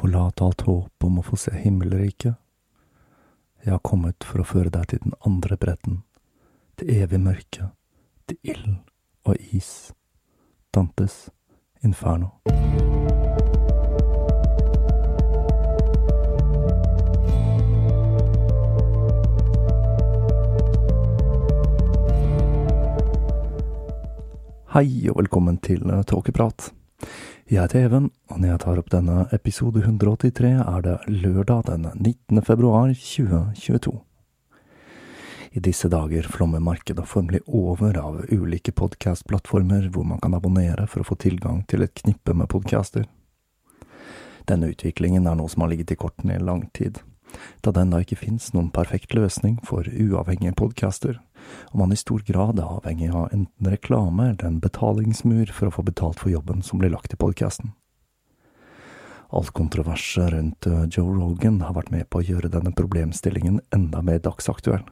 Forlat alt håp om å få se himmelriket. Jeg har kommet for å føre deg til den andre bredden, til evig mørke, til ild og is. Dantes Inferno. Hei og velkommen til Tåkeprat. Jeg heter Even, og når jeg tar opp denne episode 183, er det lørdag den 19. februar 2022. I disse dager flommer markedet formelig over av ulike podkastplattformer hvor man kan abonnere for å få tilgang til et knippe med podcaster. Denne utviklingen er noe som har ligget i kortene i lang tid, da det ennå ikke finnes noen perfekt løsning for uavhengige podcaster, og man i stor grad er avhengig av enten reklame eller en betalingsmur for å få betalt for jobben som blir lagt i podcasten. Alt kontroverset rundt Joe Rogan har vært med på å gjøre denne problemstillingen enda mer dagsaktuell.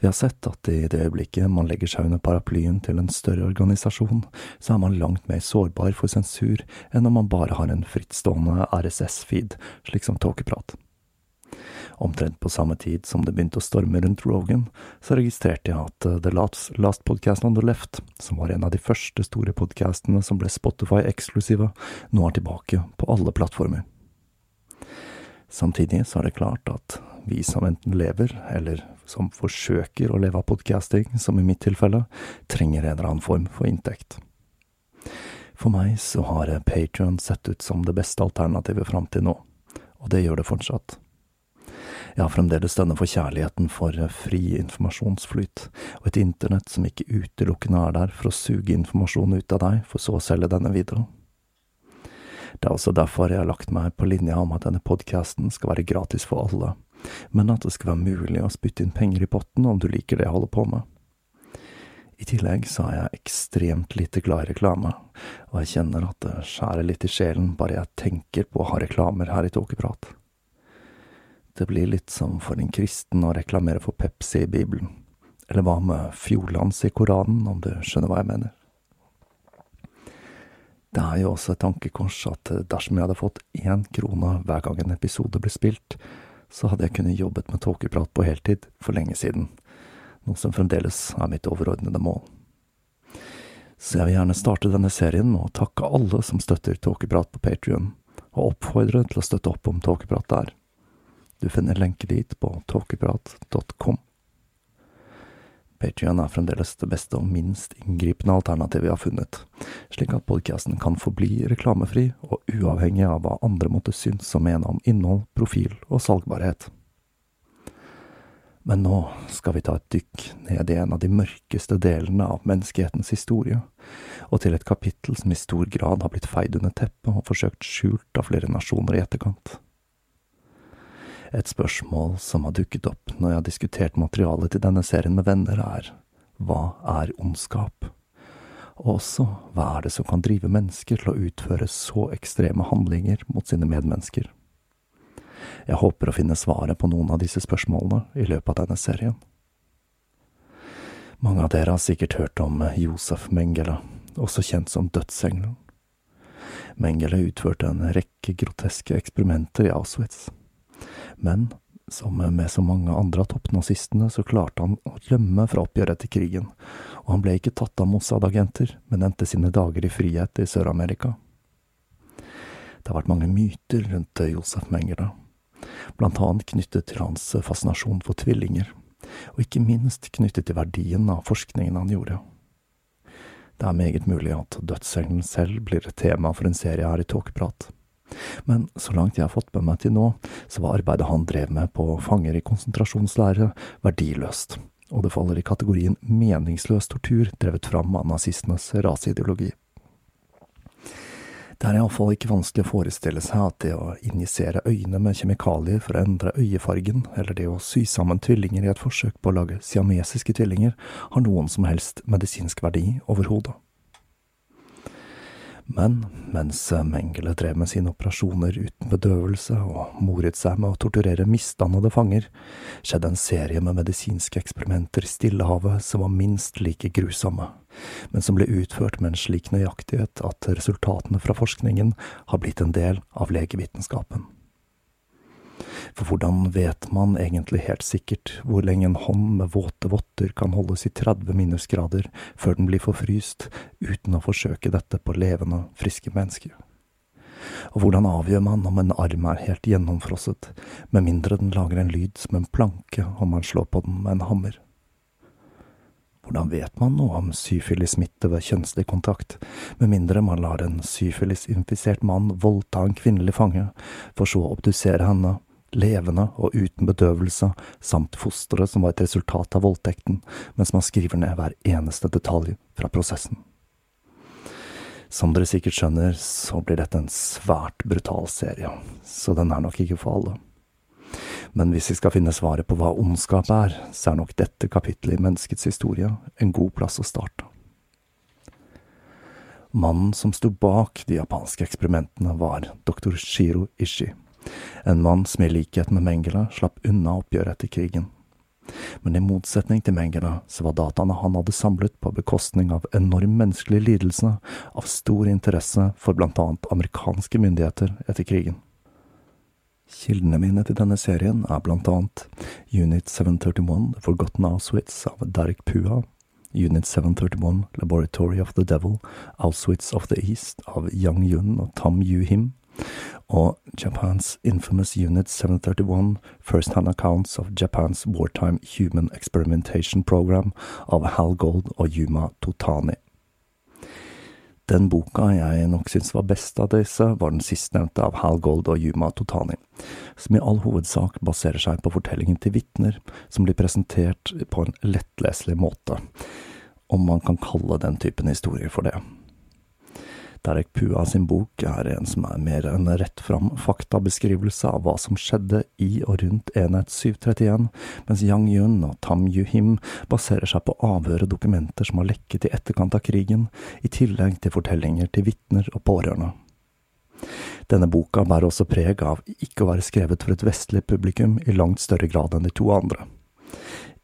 Vi har sett at i det øyeblikket man legger seg under paraplyen til en større organisasjon, så er man langt mer sårbar for sensur enn om man bare har en frittstående RSS-feed, slik som Tåkeprat. Omtrent på samme tid som det begynte å storme rundt Rogan, så registrerte jeg at The Last, Last Podcast on the Left, som var en av de første store podcastene som ble Spotify-eksklusive, nå er tilbake på alle plattformer. Samtidig så er det klart at vi som enten lever, eller som forsøker å leve av podcasting, som i mitt tilfelle, trenger en eller annen form for inntekt. For meg så har Patrion sett ut som det beste alternativet fram til nå, og det gjør det fortsatt. Jeg har fremdeles denne forkjærligheten for fri informasjonsflyt, og et internett som ikke utelukkende er der for å suge informasjon ut av deg, for så å selge denne videre. Det er også derfor jeg har lagt meg på linja om at denne podkasten skal være gratis for alle, men at det skal være mulig å spytte inn penger i potten om du liker det jeg holder på med. I tillegg så er jeg ekstremt lite glad i reklame, og jeg kjenner at det skjærer litt i sjelen bare jeg tenker på å ha reklamer her i Tåkeprat. Det blir litt som for en kristen å reklamere for Pepsi i Bibelen, eller hva med Fjordlands i Koranen, om du skjønner hva jeg mener. Det er jo også et tankekors at dersom jeg hadde fått én krone hver gang en episode ble spilt, så hadde jeg kunnet jobbet med tåkeprat på heltid for lenge siden, noe som fremdeles er mitt overordnede mål. Så jeg vil gjerne starte denne serien med å takke alle som støtter Tåkeprat på Patrion, og oppfordre til å støtte opp om Tåkeprat der. Du finner lenke dit på tåkeprat.com. Patrion er fremdeles det beste og minst inngripende alternativet vi har funnet, slik at podkasten kan forbli reklamefri og uavhengig av hva andre måtte synes og mene om innhold, profil og salgbarhet. Men nå skal vi ta et dykk ned i en av de mørkeste delene av menneskehetens historie, og til et kapittel som i stor grad har blitt feid under teppet og forsøkt skjult av flere nasjoner i etterkant. Et spørsmål som har dukket opp når jeg har diskutert materialet til denne serien med venner, er hva er ondskap? Og også hva er det som kan drive mennesker til å utføre så ekstreme handlinger mot sine medmennesker? Jeg håper å finne svaret på noen av disse spørsmålene i løpet av denne serien. Mange av dere har sikkert hørt om Josef Mengele, også kjent som Dødsengelen. Mengele utførte en rekke groteske eksperimenter i Auschwitz. Men som med så mange andre av toppnazistene, så klarte han å rømme fra oppgjøret etter krigen, og han ble ikke tatt av Mossad-agenter, men endte sine dager i frihet i Sør-Amerika. Det har vært mange myter rundt Josef Mengele, blant annet knyttet til hans fascinasjon for tvillinger, og ikke minst knyttet til verdien av forskningen han gjorde. Det er meget mulig at dødsengelen selv blir et tema for en serie her i Tåkeprat. Men så langt jeg har fått med meg til nå, så var arbeidet han drev med på fanger i konsentrasjonslære, verdiløst, og det faller i kategorien meningsløs tortur drevet fram av nazistenes raseideologi. Det er iallfall ikke vanskelig å forestille seg at det å injisere øyne med kjemikalier for å endre øyefargen, eller det å sy sammen tvillinger i et forsøk på å lage siamesiske tvillinger, har noen som helst medisinsk verdi overhodet. Men mens Mengele drev med sine operasjoner uten bedøvelse og moret seg med å torturere misdannede fanger, skjedde en serie med medisinske eksperimenter i Stillehavet som var minst like grusomme, men som ble utført med en slik nøyaktighet at resultatene fra forskningen har blitt en del av legevitenskapen. For hvordan vet man egentlig helt sikkert hvor lenge en hånd med våte votter kan holdes i 30 minusgrader før den blir forfryst, uten å forsøke dette på levende, friske mennesker? Og hvordan avgjør man om en arm er helt gjennomfrosset, med mindre den lager en lyd som en planke om man slår på den med en hammer? Hvordan vet man noe om syfilissmitte ved kjønnslig kontakt, med mindre man lar en syfilisinfisert mann voldta en kvinnelig fange, for så å obdusere henne, levende og uten bedøvelse, samt fosteret som var et resultat av voldtekten, mens man skriver ned hver eneste detalj fra prosessen. Som dere sikkert skjønner, så blir dette en svært brutal serie, så den er nok ikke for alle. Men hvis vi skal finne svaret på hva ondskap er, så er nok dette kapittelet i menneskets historie en god plass å starte. Mannen som sto bak de japanske eksperimentene, var doktor Shiro Ishi en mann som i likhet med Mengele slapp unna oppgjøret etter krigen. Men i motsetning til Mengele så var dataene han hadde samlet på bekostning av enorm menneskelig lidelse, av stor interesse for blant annet amerikanske myndigheter etter krigen. Kildene mine til denne serien er blant annet Unit 731 Forgotten Auschwitz av Derek Pua, Unit 731 Laboratory of the Devil, Auschwitz of the East av Yang Yun og Tam Yu Him, og Japan's infamous Unit 731 First-Hand Accounts of Japan's Wartime Human Experimentation Program av Hal Gold og Yuma Totani. Den boka jeg nok syns var best av disse, var den sistnevnte av Hal Gold og Yuma Totani, som i all hovedsak baserer seg på fortellingen til vitner, som blir presentert på en lettleselig måte, om man kan kalle den typen historier for det. Derek Pua sin bok er en som er mer enn rett fram faktabeskrivelse av hva som skjedde i og rundt enhet 731, mens Yang Yun og Tam Yu-him baserer seg på avhør og dokumenter som har lekket i etterkant av krigen, i tillegg til fortellinger til vitner og pårørende. Denne boka bærer også preg av ikke å være skrevet for et vestlig publikum i langt større grad enn de to andre.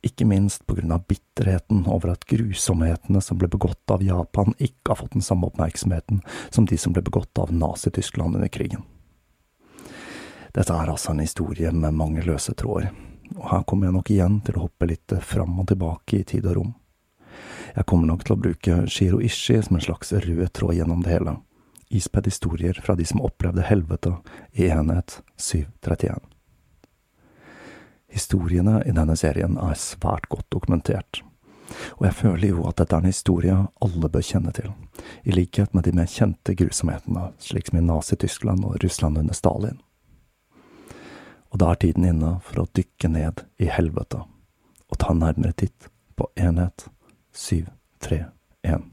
Ikke minst på grunn av bitterheten over at grusomhetene som ble begått av Japan, ikke har fått den samme oppmerksomheten som de som ble begått av Nazi-Tyskland under krigen. Dette er altså en historie med mange løse tråder, og her kommer jeg nok igjen til å hoppe litt fram og tilbake i tid og rom. Jeg kommer nok til å bruke Shiro Ishi som en slags rød tråd gjennom det hele, ispedd historier fra de som opplevde helvete i enhet 731. Historiene i denne serien er svært godt dokumentert, og jeg føler jo at dette er en historie alle bør kjenne til, i likhet med de mer kjente grusomhetene, slik som i Nazi-Tyskland og Russland under Stalin. Og da er tiden inne for å dykke ned i helvete og ta en nærmere titt på enhet 731.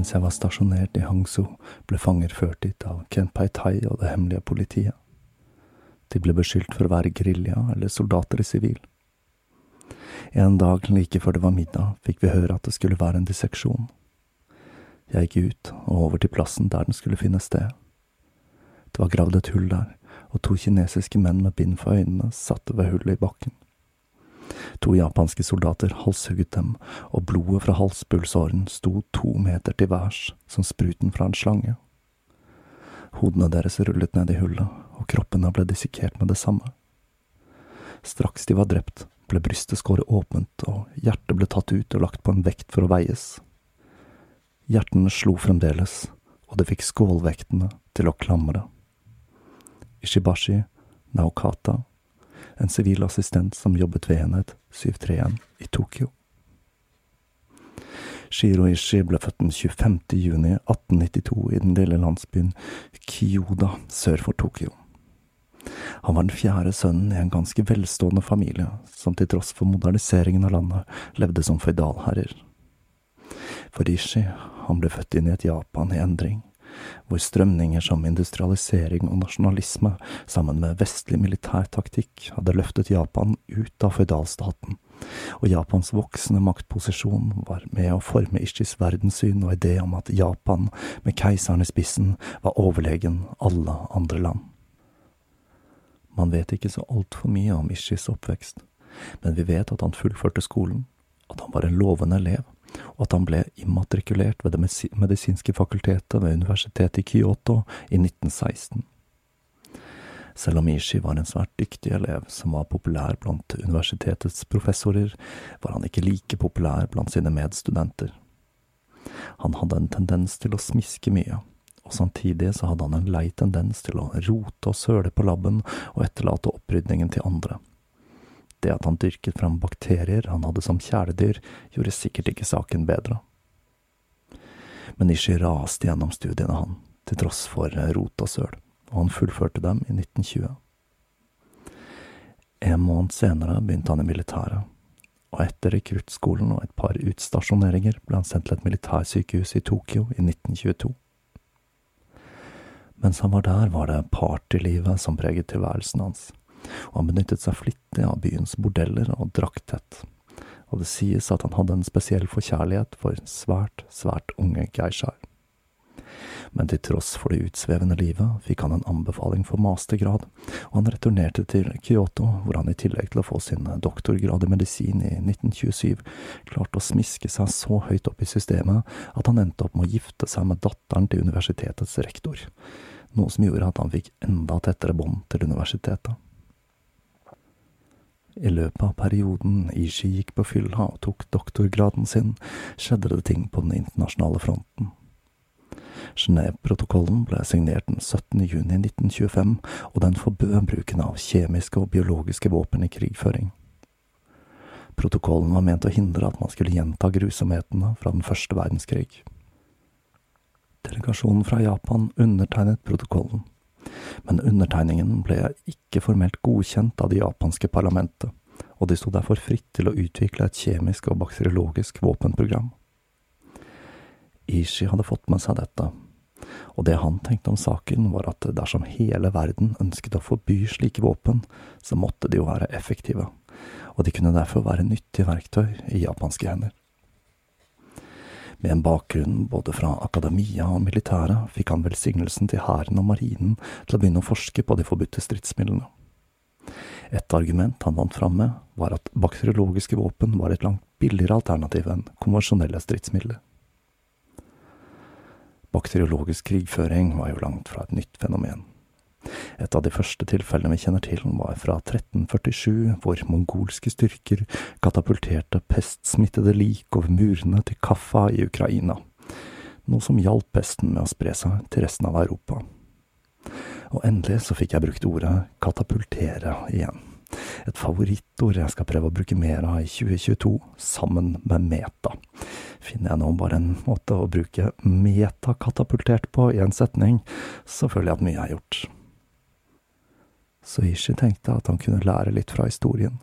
Mens jeg var stasjonert i Hangzhou, ble fanger ført dit av Ken Pai-Tai og det hemmelige politiet. De ble beskyldt for å være gerilja eller soldater i sivil. En dag like før det var middag, fikk vi høre at det skulle være en disseksjon. Jeg gikk ut og over til plassen der den skulle finne sted. Det var gravd et hull der, og to kinesiske menn med bind for øynene satt ved hullet i bakken. To japanske soldater halshugget dem, og blodet fra halspulsåren sto to meter til værs, som spruten fra en slange. Hodene deres rullet ned i hullet, og kroppene ble dissekert med det samme. Straks de var drept, ble brystet skåret åpent, og hjertet ble tatt ut og lagt på en vekt for å veies. Hjertene slo fremdeles, og det fikk skålvektene til å klamre. Ishibashi, Naokata en sivil assistent som jobbet ved enhet 731 i Tokyo. Shiro Ishi ble født den 25. juni 1892 i den lille landsbyen Kyoda sør for Tokyo. Han var den fjerde sønnen i en ganske velstående familie, som til tross for moderniseringen av landet levde som føydalherrer. For Ishi, han ble født inn i et Japan i endring hvor strømninger som industrialisering og nasjonalisme, sammen med vestlig militærtaktikk, hadde løftet Japan ut av føydalstaten, og Japans voksende maktposisjon var med å forme Ishis verdenssyn og idé om at Japan, med keiseren i spissen, var overlegen alle andre land. Man vet ikke så altfor mye om Ishis oppvekst, men vi vet at han fullførte skolen, at han var en lovende elev, og at han ble immatrikulert ved Det medisinske fakultetet ved universitetet i Kyoto i 1916. Selv om Ishi var en svært dyktig elev som var populær blant universitetets professorer, var han ikke like populær blant sine medstudenter. Han hadde en tendens til å smiske mye, og samtidig så hadde han en lei tendens til å rote og søle på labben og etterlate opprydningen til andre. Det at han dyrket fram bakterier han hadde som kjæledyr, gjorde sikkert ikke saken bedre. Men Ishi raste gjennom studiene, han, til tross for rot og søl, og han fullførte dem i 1920. En måned senere begynte han i militæret, og etter rekruttskolen og et par utstasjoneringer ble han sendt til et militærsykehus i Tokyo i 1922. Mens han var der, var det partylivet som preget tilværelsen hans og han benyttet seg flittig av byens bordeller og drakk tett, og det sies at han hadde en spesiell forkjærlighet for svært, svært unge geishaer. Men til tross for det utsvevende livet fikk han en anbefaling for mastergrad, og han returnerte til Kyoto, hvor han i tillegg til å få sin doktorgrad i medisin i 1927, klarte å smiske seg så høyt opp i systemet at han endte opp med å gifte seg med datteren til universitetets rektor, noe som gjorde at han fikk enda tettere bånd til universitetet. I løpet av perioden Ishi gikk på fylla og tok doktorgraden sin, skjedde det ting på den internasjonale fronten. Genéve-protokollen ble signert den 17. juni 1925, og den forbød bruken av kjemiske og biologiske våpen i krigføring. Protokollen var ment å hindre at man skulle gjenta grusomhetene fra den første verdenskrig. Delegasjonen fra Japan undertegnet protokollen, men undertegningen ble ikke formelt godkjent av det japanske parlamentet, og de sto derfor fritt til å utvikle et kjemisk og bakteriologisk våpenprogram. Ishi hadde fått med seg dette, og det han tenkte om saken var at dersom hele verden ønsket å forby slike våpen, så måtte de jo være effektive, og de kunne derfor være nyttige verktøy i japanske hender. Med en bakgrunn både fra akademia og militæret fikk han velsignelsen til hæren og marinen til å begynne å forske på de forbudte stridsmidlene. Et argument han vant fram med, var at bakteriologiske våpen var et langt billigere alternativ enn konvensjonelle stridsmidler. Bakteriologisk krigføring var jo langt fra et nytt fenomen. Et av de første tilfellene vi kjenner til, var fra 1347, hvor mongolske styrker katapulterte pestsmittede lik over murene til Kaffa i Ukraina, noe som hjalp pesten med å spre seg til resten av Europa. Og endelig så fikk jeg brukt ordet katapultere igjen. Et favorittord jeg skal prøve å bruke mer av i 2022, sammen med meta. Finner jeg nå bare en måte å bruke metakatapultert på i en setning, så føler jeg at mye er gjort så Ishi tenkte at han kunne lære litt fra historien,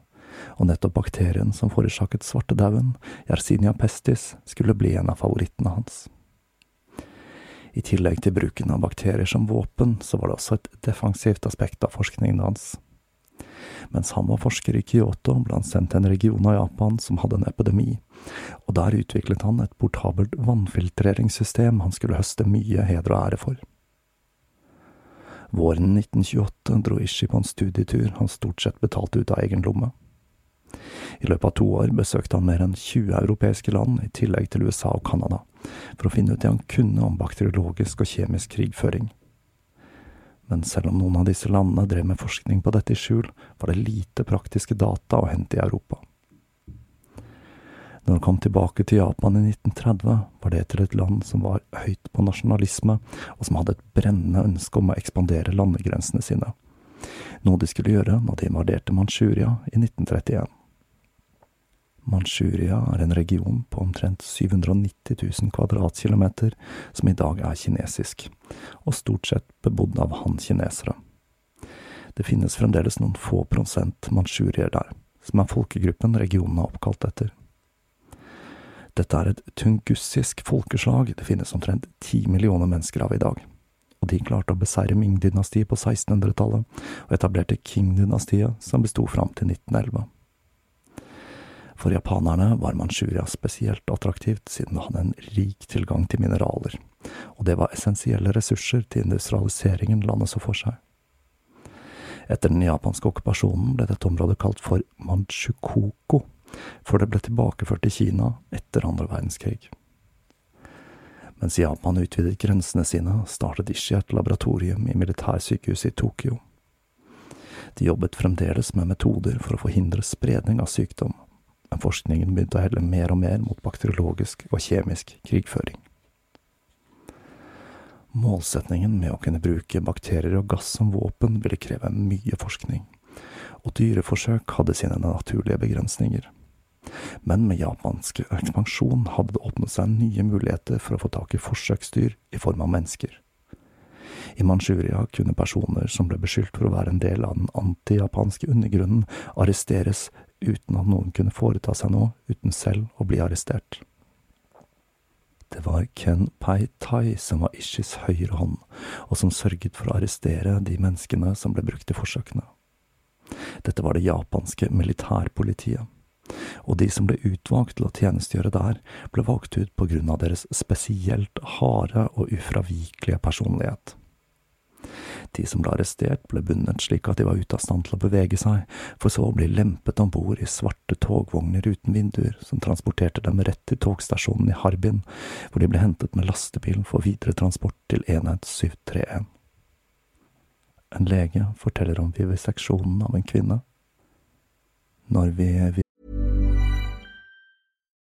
og nettopp bakterien som forårsaket svartedauden, Yersinia pestis, skulle bli en av favorittene hans. I tillegg til bruken av bakterier som våpen, så var det også et defensivt aspekt av forskningen hans. Mens han var forsker i Kyoto, ble han sendt til en region av Japan som hadde en epidemi, og der utviklet han et portabelt vannfiltreringssystem han skulle høste mye heder og ære for. Våren 1928 dro Ishi på en studietur han stort sett betalte ut av egen lomme. I løpet av to år besøkte han mer enn 20 europeiske land, i tillegg til USA og Canada, for å finne ut det han kunne om bakteriologisk og kjemisk krigføring. Men selv om noen av disse landene drev med forskning på dette i skjul, var det lite praktiske data å hente i Europa. Når han kom tilbake til Japan i 1930, var det til et land som var høyt på nasjonalisme, og som hadde et brennende ønske om å ekspandere landegrensene sine, noe de skulle gjøre når de invaderte Manchuria i 1931. Manchuria er en region på omtrent 790 000 kvadratkilometer som i dag er kinesisk, og stort sett bebodd av han-kinesere. Det finnes fremdeles noen få prosent manchurier der, som er folkegruppen regionen er oppkalt etter. Dette er et tungussisk folkeslag det finnes omtrent ti millioner mennesker av i dag, og de klarte å beseire Ming-dynastiet på 1600-tallet, og etablerte Qing-dynastiet, som besto fram til 1911. For japanerne var Manchuria spesielt attraktivt, siden det hadde en rik tilgang til mineraler, og det var essensielle ressurser til industrialiseringen landet så for seg. Etter den japanske okkupasjonen ble dette området kalt for Manchukoko, før det ble tilbakeført til Kina etter andre verdenskrig. Mens Japan utvidet grensene sine, startet Ishi et laboratorium i militærsykehuset i Tokyo. De jobbet fremdeles med metoder for å forhindre spredning av sykdom, men forskningen begynte å helle mer og mer mot bakteriologisk og kjemisk krigføring. Målsetningen med å kunne bruke bakterier og gass som våpen ville kreve mye forskning, og dyreforsøk hadde sine naturlige begrensninger. Men med japansk ekspansjon hadde det åpnet seg nye muligheter for å få tak i forsøksdyr i form av mennesker. I Manchuria kunne personer som ble beskyldt for å være en del av den antijapanske undergrunnen, arresteres uten at noen kunne foreta seg noe uten selv å bli arrestert. Det var Ken Pai Tai som var Ishis høyre hånd, og som sørget for å arrestere de menneskene som ble brukt i forsøkene. Dette var det japanske militærpolitiet og de som ble utvalgt til å tjenestegjøre der, ble valgt ut på grunn av deres spesielt harde og ufravikelige personlighet. De som ble arrestert, ble bundet slik at de var ute av stand til å bevege seg, for så å bli lempet om bord i svarte togvogner uten vinduer som transporterte dem rett til togstasjonen i Harbin, hvor de ble hentet med lastebilen for videre transport til enhet 731. En lege forteller om viviseksjonen av en kvinne. Når vi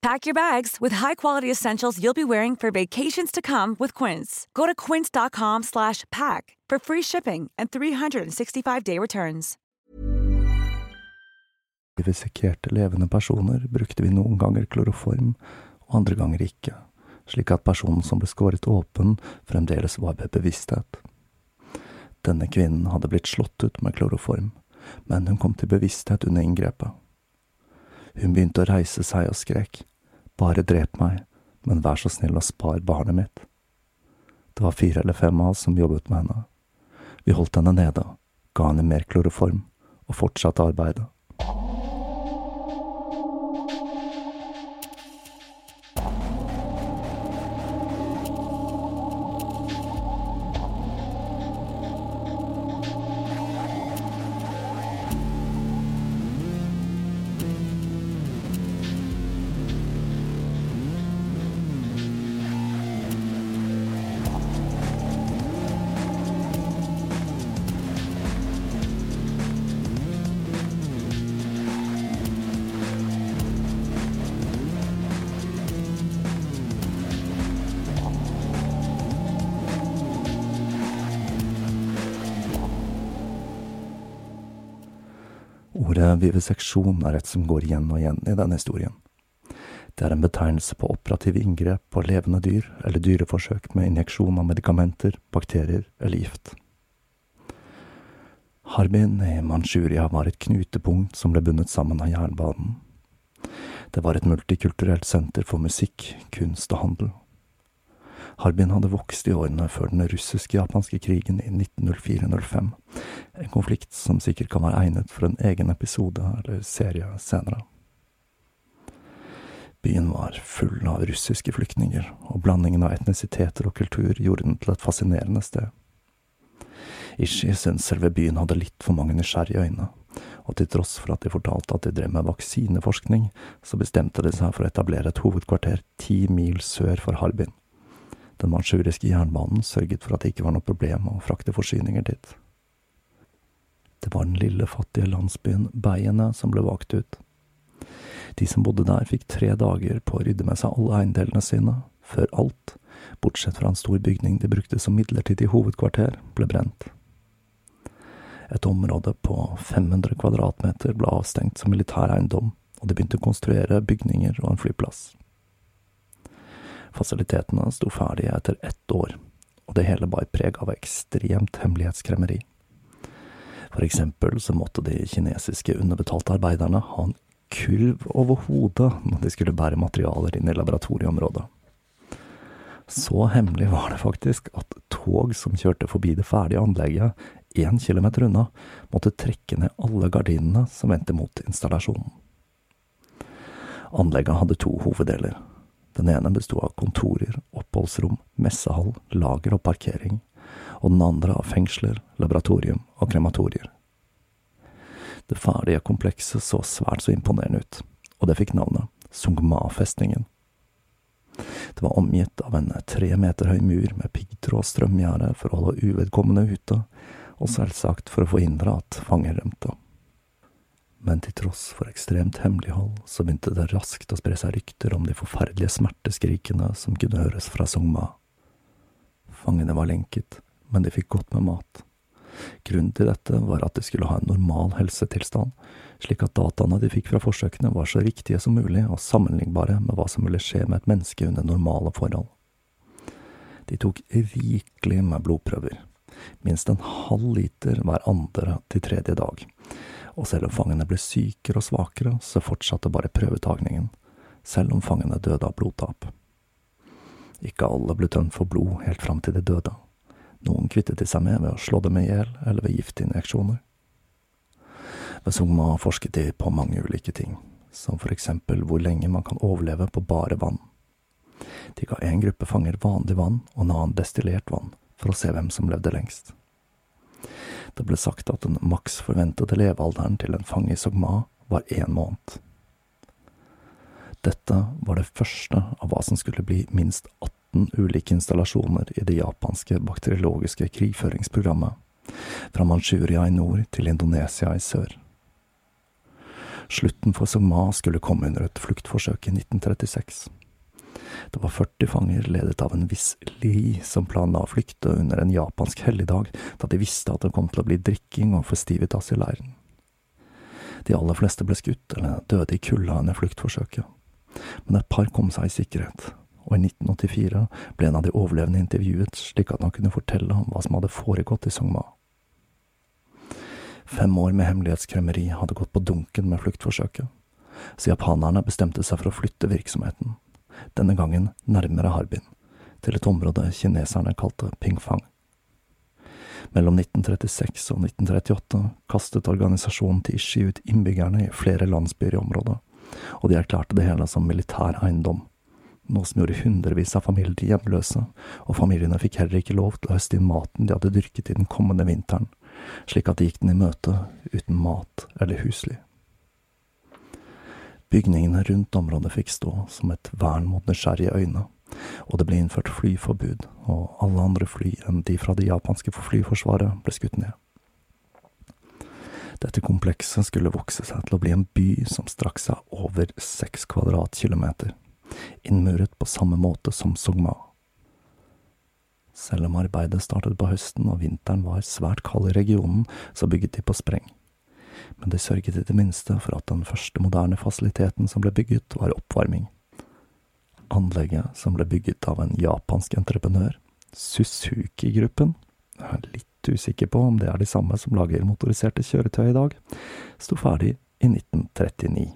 Pack your bags with high-quality essentials you'll be wearing for vacations to come with Quince. Go to quince.com slash pack for free shipping and 365-day returns. I dissekerte levende personer brukte vi noen ganger kloroform, og andre ganger ikke, slik at personen som ble skåret åpen, fremdeles var ved bevissthet. Denne kvinnen hadde blitt slått ut med kloroform, men hun kom til bevissthet under inngrepet. Hun begynte å reise seg og skrek, bare drep meg, men vær så snill og spar barnet mitt. Det var fire eller fem av oss som jobbet med henne. Vi holdt henne nede, ga henne mer kloroform, og fortsatte arbeidet. Ordet viviseksjon er et som går igjen og igjen i denne historien. Det er en betegnelse på operative inngrep på levende dyr eller dyreforsøk med injeksjon av medikamenter, bakterier eller gift. Harbin i Manchuria var et knutepunkt som ble bundet sammen av jernbanen. Det var et multikulturelt senter for musikk, kunst og handel. Harbin hadde vokst i årene før den russisk-japanske krigen i 1904–05, en konflikt som sikkert kan være egnet for en egen episode eller serie senere. Byen var full av russiske flyktninger, og blandingen av etnisiteter og kultur gjorde den til et fascinerende sted. Ishi syntes selve byen hadde litt for mange nysgjerrige øyne, og til tross for at de fortalte at de drev med vaksineforskning, så bestemte de seg for å etablere et hovedkvarter ti mil sør for Harbin. Den manchuriske jernbanen sørget for at det ikke var noe problem å frakte forsyninger dit. Det var den lille, fattige landsbyen Beiene som ble valgt ut. De som bodde der, fikk tre dager på å rydde med seg alle eiendelene sine, før alt, bortsett fra en stor bygning de brukte som midlertidig hovedkvarter, ble brent. Et område på 500 kvadratmeter ble avstengt som militær eiendom, og de begynte å konstruere bygninger og en flyplass. Fasilitetene sto ferdige etter ett år, og det hele bar preg av ekstremt hemmelighetskremmeri. For eksempel så måtte de kinesiske underbetalte arbeiderne ha en kurv over hodet når de skulle bære materialer inn i laboratorieområdet. Så hemmelig var det faktisk at tog som kjørte forbi det ferdige anlegget én kilometer unna, måtte trekke ned alle gardinene som vendte mot installasjonen. Anlegget hadde to hoveddeler. Den ene bestod av kontorer, oppholdsrom, messehall, lager og parkering, og den andre av fengsler, laboratorium og krematorier. Det ferdige komplekset så svært så imponerende ut, og det fikk navnet Sungma-festningen. Det var omgitt av en tre meter høy mur med piggtråd og strømgjerde for å holde uvedkommende ute, og selvsagt for å forhindre at fanger rømte. Men til tross for ekstremt hemmelighold, så begynte det raskt å spre seg rykter om de forferdelige smerteskrikene som kunne høres fra Sogma. Fangene var lenket, men de fikk godt med mat. Grunnen til dette var at de skulle ha en normal helsetilstand, slik at dataene de fikk fra forsøkene var så riktige som mulig og sammenlignbare med hva som ville skje med et menneske under normale forhold. De tok rikelig med blodprøver, minst en halv liter hver andre til tredje dag, og selv om fangene ble sykere og svakere, så fortsatte bare prøvetagningen, selv om fangene døde av blodtap. Ikke alle ble tømt for blod helt fram til de døde. Noen kvittet de seg med ved å slå dem i hjel eller ved giftinjeksjoner. Ved Sogma forsket de på mange ulike ting, som for eksempel hvor lenge man kan overleve på bare vann. De ga en gruppe fanger vanlig vann og en annen destillert vann, for å se hvem som levde lengst. Det ble sagt at den maks forventede levealderen til en fange i Sogma var én måned. Dette var det første av hva som skulle bli minst 18 ulike installasjoner i det japanske bakteriologiske krigføringsprogrammet, fra Manchuria i nord til Indonesia i sør. Slutten for Sogma skulle komme under et fluktforsøk i 1936. Det var 40 fanger ledet av en viss Li som planla å flykte under en japansk helligdag, da de visste at det kom til å bli drikking og festivitas i leiren. De aller fleste ble skutt eller døde i kulda under fluktforsøket, men et par kom seg i sikkerhet, og i 1984 ble en av de overlevende intervjuet slik at han kunne fortelle om hva som hadde foregått i Songma. Fem år med hemmelighetskremmeri hadde gått på dunken med fluktforsøket, så japanerne bestemte seg for å flytte virksomheten, denne gangen nærmere Harbin, til et område kineserne kalte Pingfang. Mellom 1936 og 1938 kastet organisasjonen Tishi ut innbyggerne i flere landsbyer i området, og de erklærte det hele som militær eiendom, noe som gjorde hundrevis av familier hjemløse, og familiene fikk heller ikke lov til å høste inn maten de hadde dyrket i den kommende vinteren, slik at de gikk den i møte uten mat eller husly. Bygningene rundt området fikk stå som et vern mot nysgjerrige øyne, og det ble innført flyforbud, og alle andre fly enn de fra det japanske flyforsvaret ble skutt ned. Dette komplekset skulle vokse seg til å bli en by som strakk seg over seks kvadratkilometer, innmuret på samme måte som Sogma. Selv om arbeidet startet på høsten og vinteren var svært kald i regionen, så bygget de på spreng. Men det sørget i det minste for at den første moderne fasiliteten som ble bygget, var oppvarming. Anlegget, som ble bygget av en japansk entreprenør, Suzuki-gruppen, jeg er litt usikker på om det er de samme som lager motoriserte kjøretøy i dag, sto ferdig i 1939.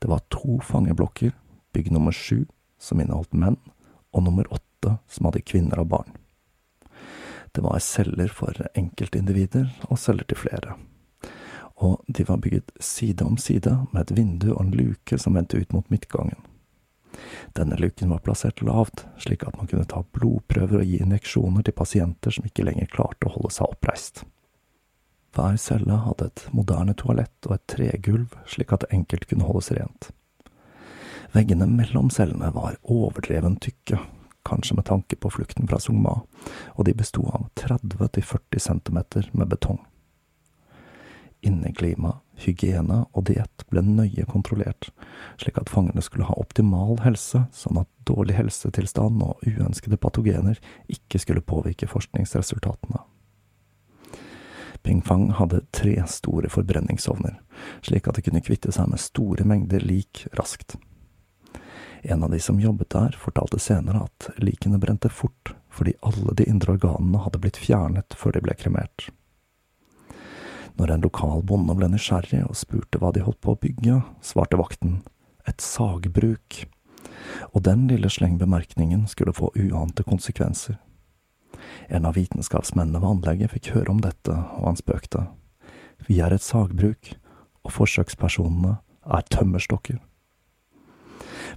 Det var to fangeblokker, bygg nummer sju, som inneholdt menn, og nummer åtte som hadde kvinner og barn. Det var celler for enkeltindivider og celler til flere. Og de var bygget side om side med et vindu og en luke som vendte ut mot midtgangen. Denne luken var plassert lavt, slik at man kunne ta blodprøver og gi injeksjoner til pasienter som ikke lenger klarte å holde seg oppreist. Hver celle hadde et moderne toalett og et tregulv, slik at det enkelt kunne holdes rent. Veggene mellom cellene var overdreven tykke, kanskje med tanke på flukten fra Songma, og de besto av 30–40 centimeter med betong. Inneklima, hygiene og diett ble nøye kontrollert, slik at fangene skulle ha optimal helse, sånn at dårlig helsetilstand og uønskede patogener ikke skulle påvirke forskningsresultatene. Pingfang hadde tre store forbrenningsovner, slik at de kunne kvitte seg med store mengder lik raskt. En av de som jobbet der, fortalte senere at likene brente fort fordi alle de indre organene hadde blitt fjernet før de ble kremert. Når en lokal bonde ble nysgjerrig og spurte hva de holdt på å bygge, svarte vakten et sagbruk, og den lille slengbemerkningen skulle få uante konsekvenser. En av vitenskapsmennene ved anlegget fikk høre om dette, og han spøkte. Vi er et sagbruk, og forsøkspersonene er tømmerstokker.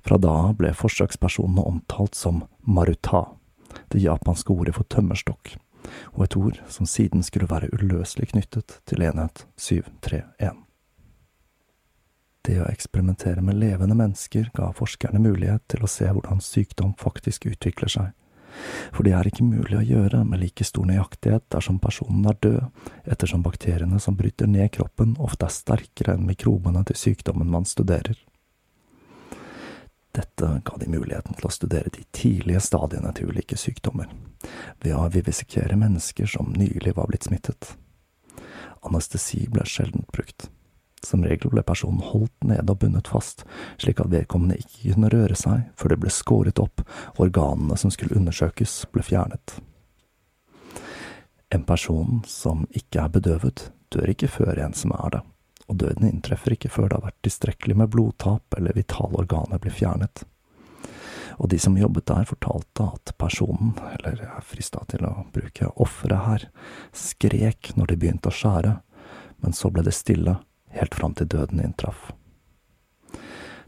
Fra da av ble forsøkspersonene omtalt som maruta, det japanske ordet for tømmerstokk, og et ord som siden skulle være uløselig knyttet til enhet 731. Det å eksperimentere med levende mennesker ga forskerne mulighet til å se hvordan sykdom faktisk utvikler seg, For det er ikke mulig å gjøre med like stor nøyaktighet dersom personen er død, ettersom bakteriene som bryter ned kroppen ofte er sterkere enn mikrobene til sykdommen man studerer. Dette ga de muligheten til å studere de tidlige stadiene til ulike sykdommer, ved å vivisekere mennesker som nylig var blitt smittet. Anestesi ble sjelden brukt. Som regel ble personen holdt nede og bundet fast, slik at vedkommende ikke kunne røre seg før det ble skåret opp og organene som skulle undersøkes, ble fjernet. En person som ikke er bedøvet, dør ikke før en som er det og døden inntreffer ikke før det har vært tilstrekkelig med blodtap eller vitale organer blir fjernet. Og de som jobbet der, fortalte at personen, eller jeg er frista til å bruke offeret her, skrek når de begynte å skjære, men så ble det stille, helt fram til døden inntraff.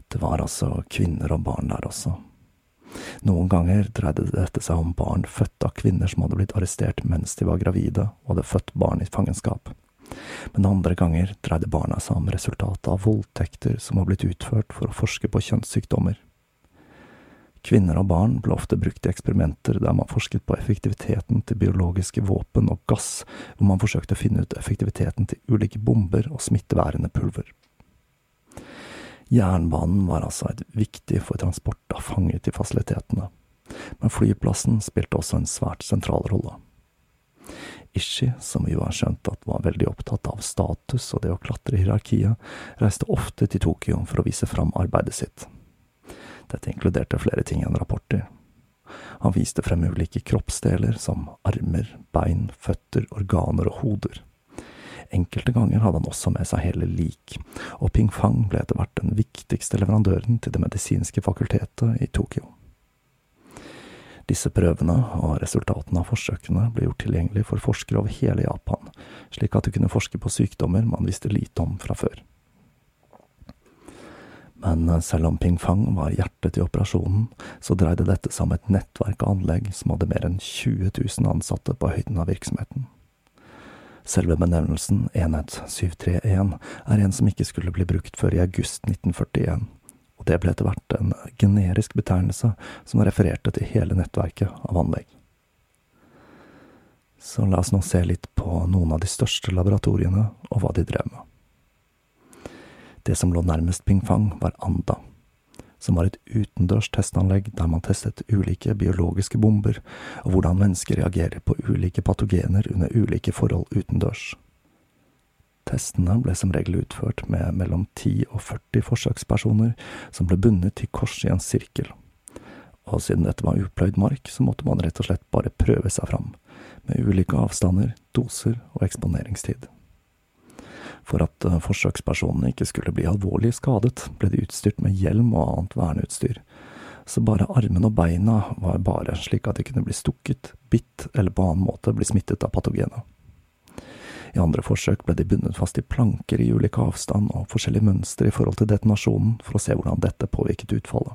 Det var altså kvinner og barn der også. Noen ganger dreide dette seg om barn født av kvinner som hadde blitt arrestert mens de var gravide og hadde født barn i fangenskap men andre ganger dreide barna seg om resultatet av voldtekter som var blitt utført for å forske på kjønnssykdommer. Kvinner og barn ble ofte brukt i eksperimenter der man forsket på effektiviteten til biologiske våpen og gass, hvor man forsøkte å finne ut effektiviteten til ulike bomber og smitteværende pulver. Jernbanen var altså viktig for transport av fanger til fasilitetene, men flyplassen spilte også en svært sentral rolle. Ishi, som vi jo har skjønt at var veldig opptatt av status og det å klatre i hierarkiet, reiste ofte til Tokyo for å vise fram arbeidet sitt. Dette inkluderte flere ting enn rapporter. Han viste frem ulike kroppsdeler som armer, bein, føtter, organer og hoder. Enkelte ganger hadde han også med seg hele lik, og Ping Fang ble etter hvert den viktigste leverandøren til det medisinske fakultetet i Tokyo. Disse prøvene og resultatene av forsøkene ble gjort tilgjengelig for forskere over hele Japan, slik at de kunne forske på sykdommer man visste lite om fra før. Men selv om Ping Fang var hjertet i operasjonen, så dreide dette seg om et nettverk av anlegg som hadde mer enn 20 000 ansatte på høyden av virksomheten. Selve benevnelsen Enhet 731 er en som ikke skulle bli brukt før i august 1941, og det ble etter hvert en generisk betegnelse som refererte til hele nettverket av anlegg. Så la oss nå se litt på noen av de største laboratoriene og hva de drev med. Det som lå nærmest Pingfang, var Anda, som var et utendørs testanlegg der man testet ulike biologiske bomber, og hvordan mennesker reagerer på ulike patogener under ulike forhold utendørs. Testene ble som regel utført med mellom 10 og 40 forsøkspersoner som ble bundet til kors i en sirkel. Og siden dette var upløyd mark, så måtte man rett og slett bare prøve seg fram, med ulike avstander, doser og eksponeringstid. For at eh, forsøkspersonene ikke skulle bli alvorlig skadet, ble de utstyrt med hjelm og annet verneutstyr, så bare armene og beina var bare slik at de kunne bli stukket, bitt eller på annen måte bli smittet av patogenet. I andre forsøk ble de bundet fast i planker i ulik avstand og forskjellige mønstre i forhold til detonasjonen, for å se hvordan dette påvirket utfallet.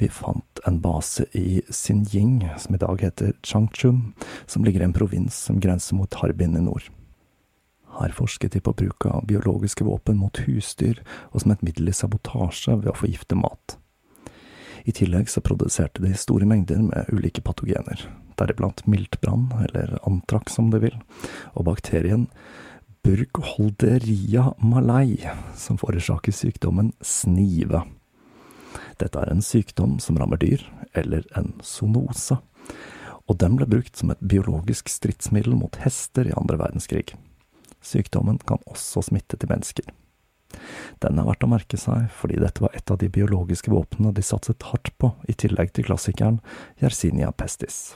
Vi fant en base i Xinjing, som i dag heter Changchun, som ligger i en provins som grenser mot Harbin i nord. Her forsket de på bruk av biologiske våpen mot husdyr, og som et middel i sabotasje ved å forgifte mat. I tillegg så produserte de store mengder med ulike patogener, deriblant miltbrann, eller antrax som du vil, og bakterien Burgholderia malai, som forårsaker sykdommen snive. Dette er en sykdom som rammer dyr, eller en zoonose, og den ble brukt som et biologisk stridsmiddel mot hester i andre verdenskrig. Sykdommen kan også smitte til mennesker. Den er verdt å merke seg, fordi dette var et av de biologiske våpnene de satset hardt på, i tillegg til klassikeren Yersinia pestis.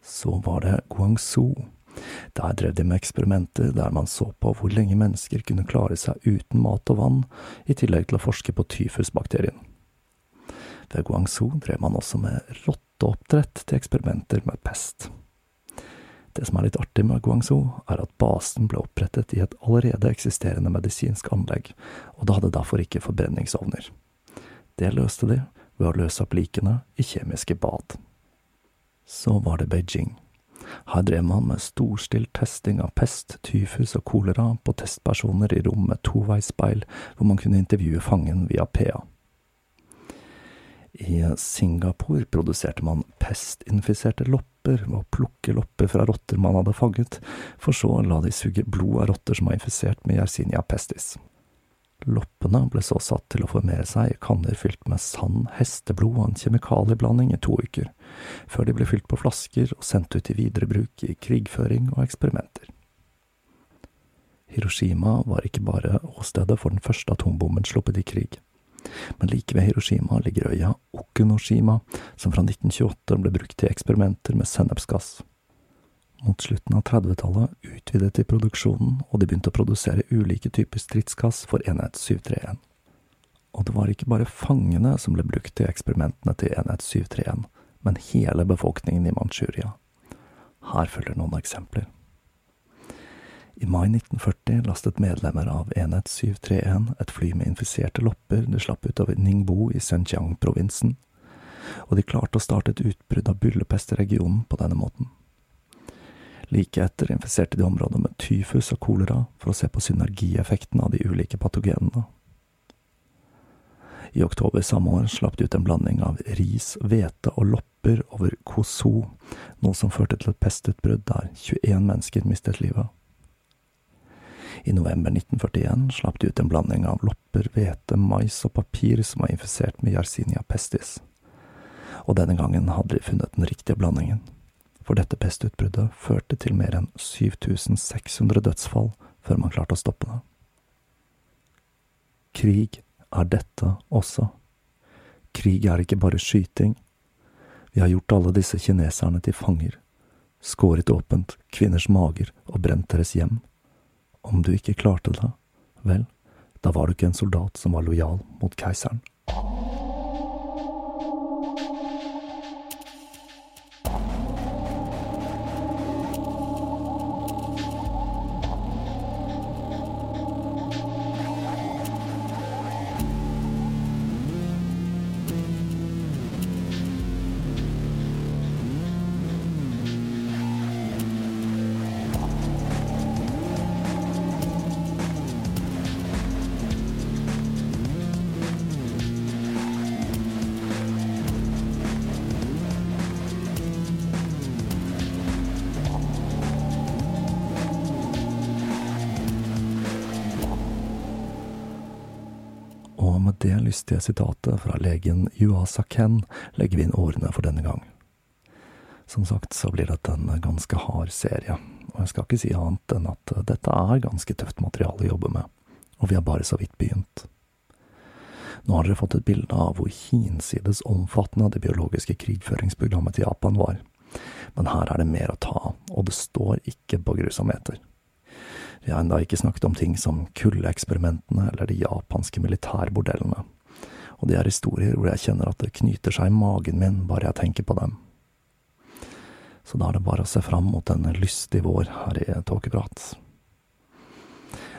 Så var det Guangzhou. Der drev de med eksperimenter der man så på hvor lenge mennesker kunne klare seg uten mat og vann, i tillegg til å forske på tyfusbakterien. Ved Guangzhou drev man også med rotteoppdrett til eksperimenter med pest. Det som er litt artig med Guangzhou, er at basen ble opprettet i et allerede eksisterende medisinsk anlegg, og det hadde derfor ikke forbrenningsovner. Det løste de ved å løse opp likene i kjemiske bad. Så var det Beijing. Her drev man med storstilt testing av pest, tyfus og kolera på testpersoner i rom med toveisspeil, hvor man kunne intervjue fangen via PA. I Singapore produserte man pestinfiserte lopper ved å plukke lopper fra rotter man hadde fanget, for så å la de suge blod av rotter som var infisert med Yersinia pestis. Loppene ble så satt til å formere seg i kanner fylt med sand, hesteblod og en kjemikalieblanding i to uker, før de ble fylt på flasker og sendt ut i videre bruk i krigføring og eksperimenter. Hiroshima var ikke bare åstedet for den første atombomben sluppet i krig. Men like ved Hiroshima ligger øya Okunoshima, som fra 1928 ble brukt til eksperimenter med sennepsgass. Mot slutten av 30-tallet utvidet de produksjonen, og de begynte å produsere ulike typer stridsgass for enhet 731. Og det var ikke bare fangene som ble brukt til eksperimentene til enhet 731, men hele befolkningen i Manchuria. Her følger noen eksempler. I mai 1940 lastet medlemmer av Enhet 731 et fly med infiserte lopper de slapp ut av Ningbo i Xinjiang-provinsen, og de klarte å starte et utbrudd av byllepest i regionen på denne måten. Like etter infiserte de området med tyfus og kolera for å se på synergieffekten av de ulike patogenene. I oktober samme år slapp de ut en blanding av ris, hvete og lopper over Koso, noe som førte til et pestutbrudd der 21 mennesker mistet livet. I november 1941 slapp de ut en blanding av lopper, hvete, mais og papir som var infisert med Yersinia pestis. Og denne gangen hadde de funnet den riktige blandingen, for dette pestutbruddet førte til mer enn 7600 dødsfall før man klarte å stoppe det. Krig er dette også. Krig er ikke bare skyting. Vi har gjort alle disse kineserne til fanger, skåret åpent kvinners mager og brent deres hjem om du ikke klarte det, vel, da var du ikke en soldat som var lojal mot keiseren. Lystige sitatet fra legen Yuasa Ken legger vi inn ordene for denne gang. Som sagt så blir dette en ganske hard serie, og jeg skal ikke si annet enn at dette er ganske tøft materiale å jobbe med, og vi har bare så vidt begynt. Nå har dere fått et bilde av hvor hinsides omfattende det biologiske krigføringsprogrammet til Japan var, men her er det mer å ta av, og det står ikke på grusomheter. Vi har ennå ikke snakket om ting som kuldeeksperimentene eller de japanske militærbordellene, og det er historier hvor jeg kjenner at det knyter seg i magen min bare jeg tenker på dem. Så da er det bare å se fram mot en lystig vår her i Tåkeprat.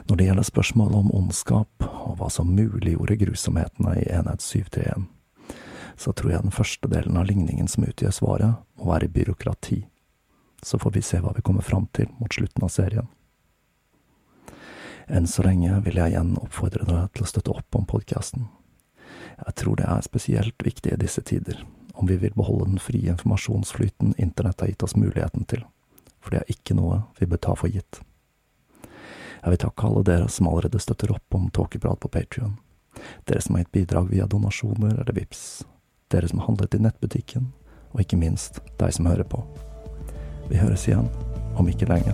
Når det gjelder spørsmålet om ondskap, og hva som muliggjorde grusomhetene i Enhet 731, så tror jeg den første delen av ligningen som utgjør svaret, må være byråkrati. Så får vi se hva vi kommer fram til mot slutten av serien. Enn så lenge vil jeg igjen oppfordre deg til å støtte opp om podkasten. Jeg tror det er spesielt viktig i disse tider, om vi vil beholde den frie informasjonsflyten internett har gitt oss muligheten til, for det er ikke noe vi bør ta for gitt. Jeg vil takke alle dere som allerede støtter opp om Tåkeprat på Patrion, dere som har gitt bidrag via donasjoner eller VIPS, dere som har handlet i nettbutikken, og ikke minst deg som hører på. Vi høres igjen om ikke lenge.